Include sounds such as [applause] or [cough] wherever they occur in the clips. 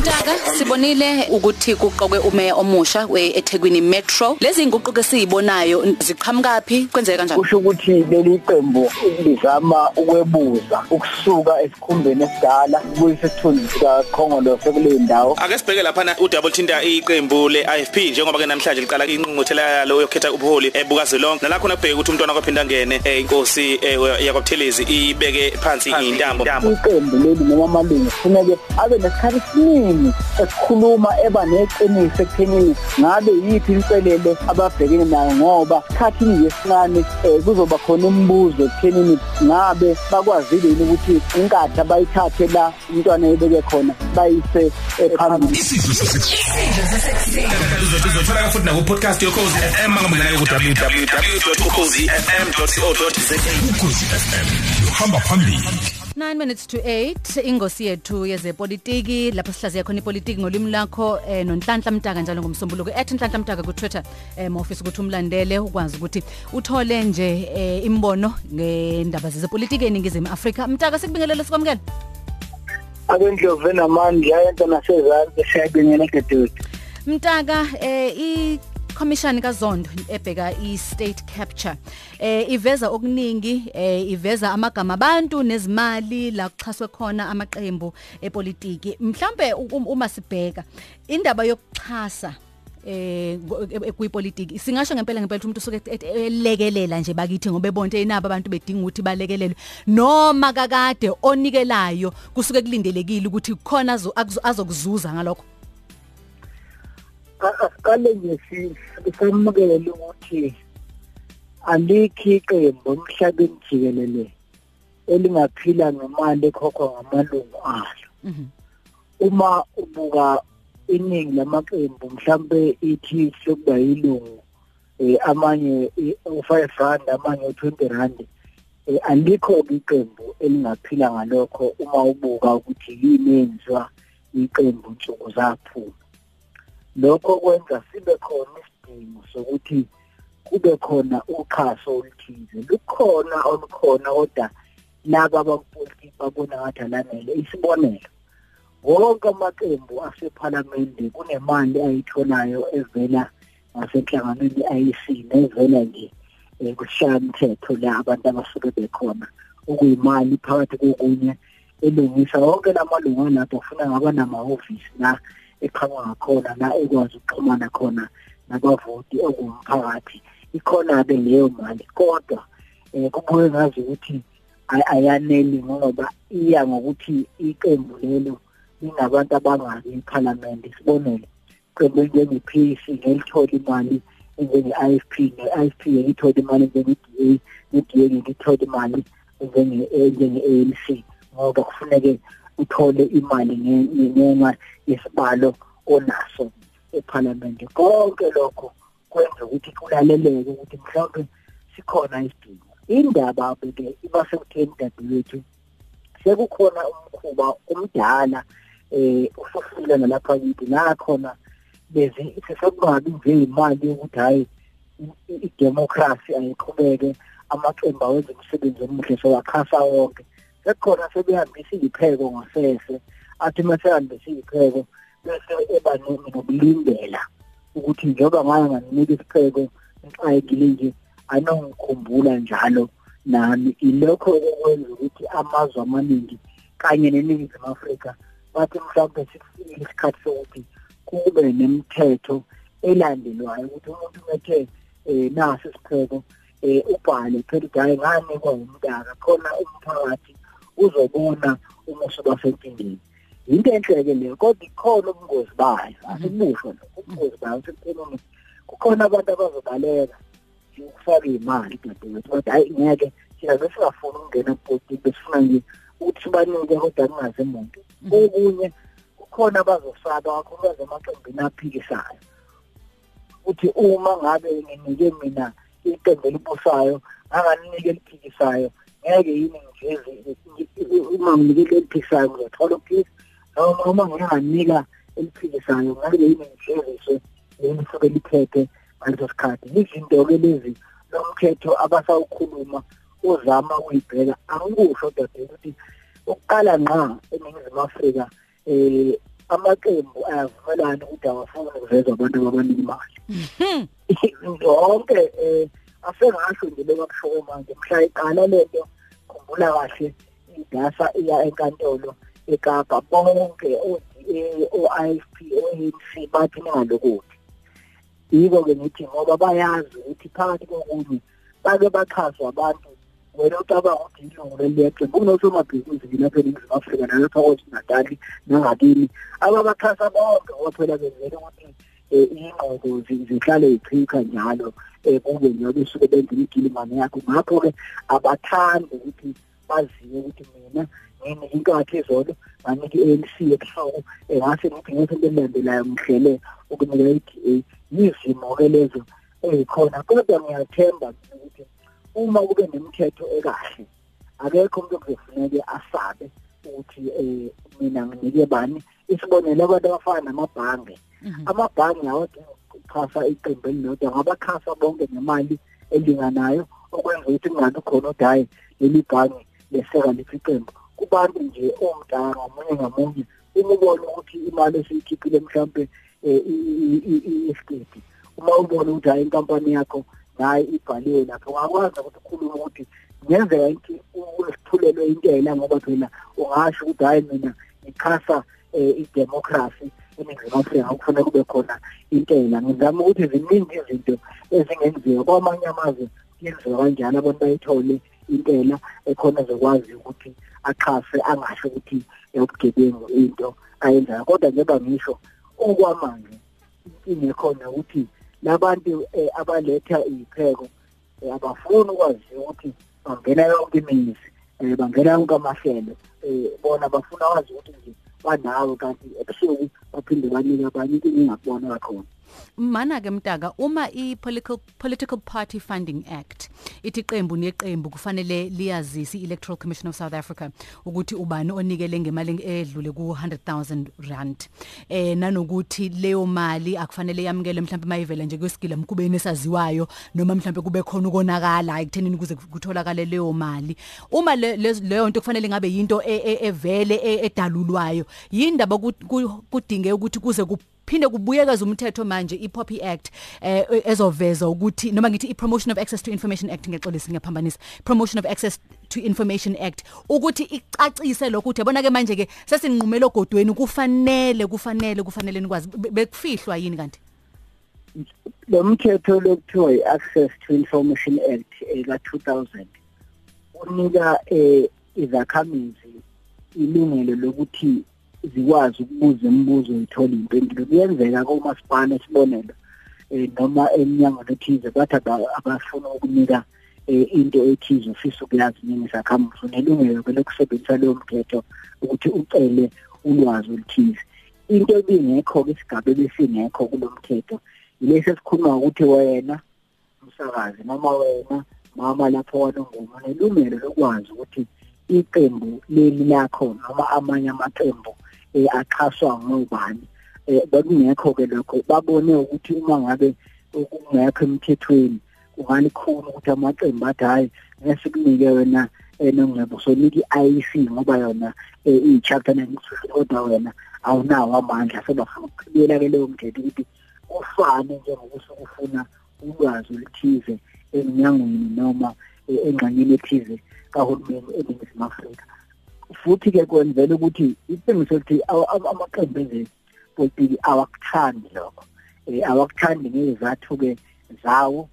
Mtaka sibonile ukuthi kuqokwe umeya omusha weEthekwini Metro. Lezi inguquko esizibonayo ziqhamukapi kwenzeka kanjani? Kusho ukuthi leli qembu lizama ukwebuza ukusuka esikhumbeni esidala kuyise isithunzi sikakhongolo sekule ndawo. Ake sibheke lapha udouble thinta iqembu leIFP njengoba ke namhlanje liqala inqunquthela yalo yokhetha ubuholi ebukazwelonke. Nalakho nabheka ukuthi umntwana kwaphinda ngene eh, inkosi eh, yakwabuthelezi ibeke phansi intambo. Iqembu leli noma amalungu kufanele abe nesikhathi esiningi esikhuluma eba neqiniso ekuthenini ngabe yiphi inselelo ababhekene nayo ngoba sikhathini ngesincane eh, kuzoba khona umbuzo ekuthenini ngabe bakwazile yini ukuthi inkatha bayithathe la umntwana ebeke khona bayise phambili isidlo sasekuseni uzothola futhi naku podcast yokhozi FM ngambela ku www.ukhozifm.co.za ukhozi FM uhamba phambili. 9 minutes to 8 ingosi yethu yezepolitiki lapho sihlaziya khona ipolitiki ngolimi lakho eh, nonhlanhla mtaka njalo ngomsombuluko ethi nhlanhla mtaka ku Twitter eh, mofisa ukuthi umlandele ukwazi ukuthi uthole nje eh, imbono ngendaba zepolitiki eningizimu Afrika. Mtaka sikubingelele sikwamukela abendlovu enamandla yenta nasezantsi siyabingela gedudi Mtaka eh i Commission kaZondo ebheka i-state capture. Eh iveza okuningi eh iveza amagama abantu nezimali la kuxhaswe khona amaqembu epolitiki. Mhlambe um- uma sibheka indaba yokuxhasa eh kuyipolitiki singasho ngempela ngempela ukuthi umuntu usuke et- et- elekelela nje bakithi ngoba ebonke inabo abantu bedinga ukuthi balekelelwe. Noma kakade onikelayo kusuke kulindelekile ukuthi khona azo- akuzo- azokuzuza ngalokho. Asiqale nje samukele ukuthi alikho iqembu emhlabeni jikelele elingaphila ngemali ekhokhwa ngamalungu alo Mhm. uma ubuka iningi lamaqembu mhlambe ithi sokuba yilungu eh amanye u5 rand amanye u20 rand eh alikho iqembu elingaphila ngalokho uma ubuka ukuthi yini enziwa iqembu nsuku zaphuma lokho kwenza sibe khona isidingo sokuthi kube khona uxhaso oluthize. Lukhona olukhona kodwa laba abapolitiki babona ngathi alanele isibonelo. Wonke amaqembu asephalamende kunemali ayitholayo evela ngasenhlanganweni IEC nevela nje eh, kushaya umthetho la abantu abasuke bekhona okuyimali phakathi kokunye elungisa wonke lamalungu alapho ufuna ngaba namahhovisi la eqhamuka ngakhona la ekwazi ukuxhumana khona nabavoti okumphakathi ikhona-ke leyo mali. Kodwa um kubuye ngazi ukuthi ay- ayaneli ngoba iya ngokuthi iqembu lelo linabantu abangaki ephalamende isibonelo iqembu elinjenge-p c ngelithola imali enjenge-IFP ne-IFP ngekithola imali njenge-DA ne-DA ngekithola imali njenge-ANC ngoba kufuneke uthole imali nge- ngenxa yesibalo onaso ephalamende konke lokho kwenza ukuthi kulaleleke ukuthi mhlawumbe sikhona isidingo indaba ke iba sekutheni dadewethu sekukhona umkhuba omdala eh usufile nalapha kithi nakhona bezi sesekungabi nje imali yokuthi hayi i- idemocracy ayiqhubeke amaqembu awenza umsebenzi omuhle sowakhasa wonke sekukhona sebehambisa izipheko ngasese athi masehambisa izipheko bese eba no- nokulindela ukuthi njengoba ngaya nganinika isipheko ngixayekile nje anongikhumbula njalo nami ilokho okwenza ukuthi amazwe amaningi kanye neningizimu afrika bathi mhlawumbe sikufikile isikhathi sokuthi kube nemithetho elandelwayo ukuthi umuntu methe um naso isipheko um ubhale phela ukuthi hhayi nganikwa umntaka khona umphakathi uzobona uma usubasenkingeni yinto enhle-ke leyo kodwa ikhona ubungozi bayo. Asibusho lo ubungozi bayo sekuthenini kukhona abantu abazobaleka ukufaka iy'mali dadewethu kodwa hhayi ngeke thina besingafuni ukungena kupolitiki besifuna nje ukuthi sibanike kodwa kungaze muntu. Okunye kukhona abazofaka kakhulukazi emaqembini aphikisayo ukuthi uma ngabe nginike mina iqembu elibusayo anganinike eliphikisayo ngeke yini ngiveze uma nginike eliphikisayo ngizothola ukuphisa noma uma nginganika eliphikisayo ngake yini ngiveziswe yini suke liphethe ngaleso sikhathi. Izinto-ke lezi lomthetho abasawukhuluma uzama ukuyibheka angikusho dadewethu ukuthi ukuqala ngqa eningizimu afrika eh amaqembu ayavumelana ukuthi awafuni ukuvezwa abantu ababanika imali. [laughs] Yonke eh asengasho nje bebakushoyo manje mhla iqala lento khumbula kahle idasa iya enkantolo eKapa. Bonke o-IFP o-ANC bathi ningalokuthi yiko ke ngithi ngoba bayazi ukuthi phakathi kokunye bake bachazwa abantu. Wena ucabanga ukuthi ilungu leliyeqembu kunosomabhizinisi lapha eNingizimu Afrika nalapha kwaZulu-Natal nangakini ababaxhasa bonke. Ngoba phela benzela ukuthi ingqondo zihlale ichitha njalo. Kube njengoba usuke benza imigilimane yakho ngakho-ke abathandi ukuthi baziwe ukuthi mina ngine inkathi izolo nganika i-ANC ebuhloko ngase ngithi ngeke into elandelayo ngihlele ukunika i-DA yizimo-ke lezo ezikhona. Kodwa ngiyathemba ukuthi uma kube nemithetho ekahle akekho umuntu okuzofuneke asabe ukuthi eh mina nginike bani isibonelo abantu abafana namabhange. Amabhange awadinga ukuxhasa iqembu elilodwa ngabaxhasa bonke nemali elinganayo okwenza ukuthi kungabi khona ukuthi hhayi leli bhange leseka liphi iqembu. Kubantu nje omdala ngamunye ngamunye uma ubona ukuthi imali esiyikhiphile mhlawumbe i-estate uma ubona ukuthi hayi inkampani yakho naye ibhaliwe lapho ungakwazi ukuthi ukhulume ukuthi kungenzeka ukuthi usithulelwe intela ngoba phela ungasho ukuthi hayi mina ngichasa idemocracy eNingizimu Afrika kufanele kube khona intela ngizama ukuthi ziningi izinto ezingenziwa. Kwamanye amazwe kuyenziwa kanjalo abantu bayithole intela ekhona zokwazi ukuthi achase angasho ukuthi ubugebengu into ayenzayo. Kodwa njengoba ngisho okwamanje inkinga ekhona ukuthi labantu abaletha izipheko abafuni ukwazi ukuthi bangena yonke imizi bangena yonke amahlelo bona bafuna wazi ukuthi nje banawo kanti ebusuku baphinde banike abanye into engingakubona kakhona mana ke mtaka uma i political political party funding act ithi iqembu neqembu kufanele liyazisi electoral commission of South Africa ukuthi ubani onikele ngemali edlule ku 100000 rand. Eh nanokuthi leyo mali akufanele yamukele mhlawumbe mayivela nje kwesigila mkubeni esaziwayo noma mhlawumbe kube khona ukonakala ekuthenini kuze kutholakale leyo mali. Uma leyo nto kufanele ngabe yinto evele edalulwayo yindaba kudinge ukuthi kuze phinde kubuyekeza umthetho manje iPoppy Act eh ezoveza ukuthi noma ngithi iPromotion of Access to Information Act ngexolisi ngiyaphambanisa. Promotion of Access to Information Act ukuthi icacise lokho ukuthi yabona ke manje ke sesinqumela ogodweni kufanele kufanele kufanele nikwazi bekufihlwa yini kanti? Lo mthetho lokuthiwa i-access to information act ka 2000 unika eh izakhamizi ilungelo lokuthi zikwazi ukubuza imibuzo uyithola impendulo kuyenzeka komasipala esibonelo eh noma eminyango ethize bathi abafuna ukunika into ethize ufisa ukuyazi nini sakhamuzi unelungelo lokusebenzisa leyo mthetho ukuthi ucele ulwazi oluthize. Into ebingekho ke isigaba ebesingekho kulomthetho ilesi esikhuluma ukuthi wena umsakazi noma wena mama lapho wanongoma nelungelo lokwazi ukuthi iqembu leli lakho noma amanye amaqembu eh axhaswa ngobani eh bekungekho ke lokho. Babone ukuthi uma ngabe kungekho emthethweni kungalikhulu ukuthi amaqembu athi hayi ngesikunike wena enongcebo sonika i-IEC ngoba yona i-chapter 96 kodwa wena awunawo amandla. Sebafuna ukuqhubela ke leyo mthetho ukuthi kufane njengokusuke ufuna ulwazi oluthize eminyangweni noma engxanyeni ethize kahulumeni eNingizimu Afrika. Futhi ke kwenzela ukuthi iqiniso ukuthi amaqembu ezepolitiki awakuthandi lokho. Eh awakuthandi ngezathu ke zawo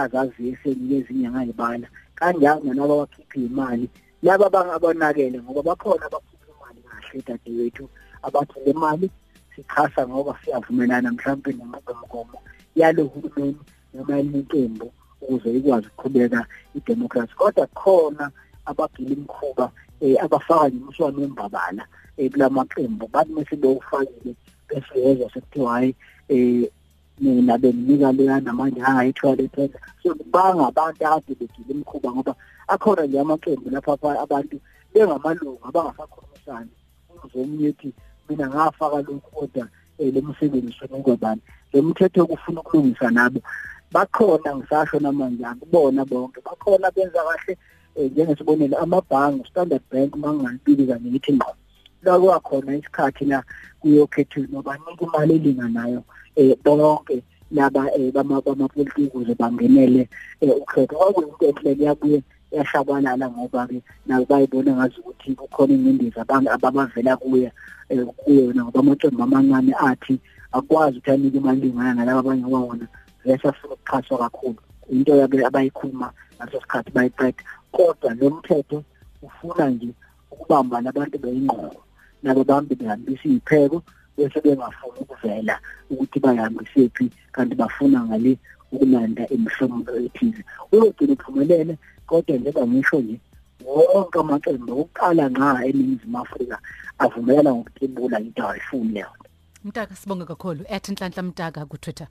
azaziyo esenike izinyanga ibala kanjalo nalabo abakhipha imali laba bangabonakele ngoba bakhona abakhipha imali kahle dadewethu abathi le mali sichasa ngoba siyavumelana mhlawumbe nemgomo yalo hulumeni noma elinqembu ukuze ikwazi ukuqhubeka idemocracy kodwa khona abagila imkhuba eh abafaka nje umswano wembabala eh kulamaqembu bathi mase bewufakile bese yezwa sekuthiwa hayi eh mina benginika leya namanje angayithola phela so banga abantu akade begila imkhuba ngoba akhona nje amaqembu lapha abantu bengamalungu abangasakhulumisani. Uzomunye ethi mina ngafaka lokhu kodwa le msebenzi sonikwa bani le mthetho kufuna ukulungisa nabo bakhona ngisasho namanje akubona bonke. Bakhona benza kahle njengesibonelo amabhangi standard bank mangangibili kanye ngithi ngqo lakwakhona isikhathi la kuyokhethwa nobanika imali elinganayo eh bonke laba eh, bama bamapolitiki ukuze bangenele eh, ukhetho. Kwakuyinto enhle kuyabuye yashabalala ngoba ke nabo bayibona ngazi ukuthi kukhona incindiza abantu ababavela kuye eh, kuyona ngoba amaqembu amancane athi akwazi ukuthi anike imali elingana nalaba abanye kwawona vese afuna ukuxhaswa kakhulu. Into yake abayikhuluma ngaso sikhathi bayiqeda. Kodwa lo mthetho ufuna nje ukubamba nabantu beyingqondo nabo bambi behambisa izipheko bese bengafuni ukuvela ukuthi bayihambise phi kanti bafuna ngale ukulanda imihlomulo ethize uyogcina uphumelele kodwa njengoba ngisho nje wonke amaqembu okuqala nqa eningizimu afrika avumelana ngokutibula into ayifuni leyo. Mtaka sibonge kakhulu. @nhlanhla mtaka ku Twitter.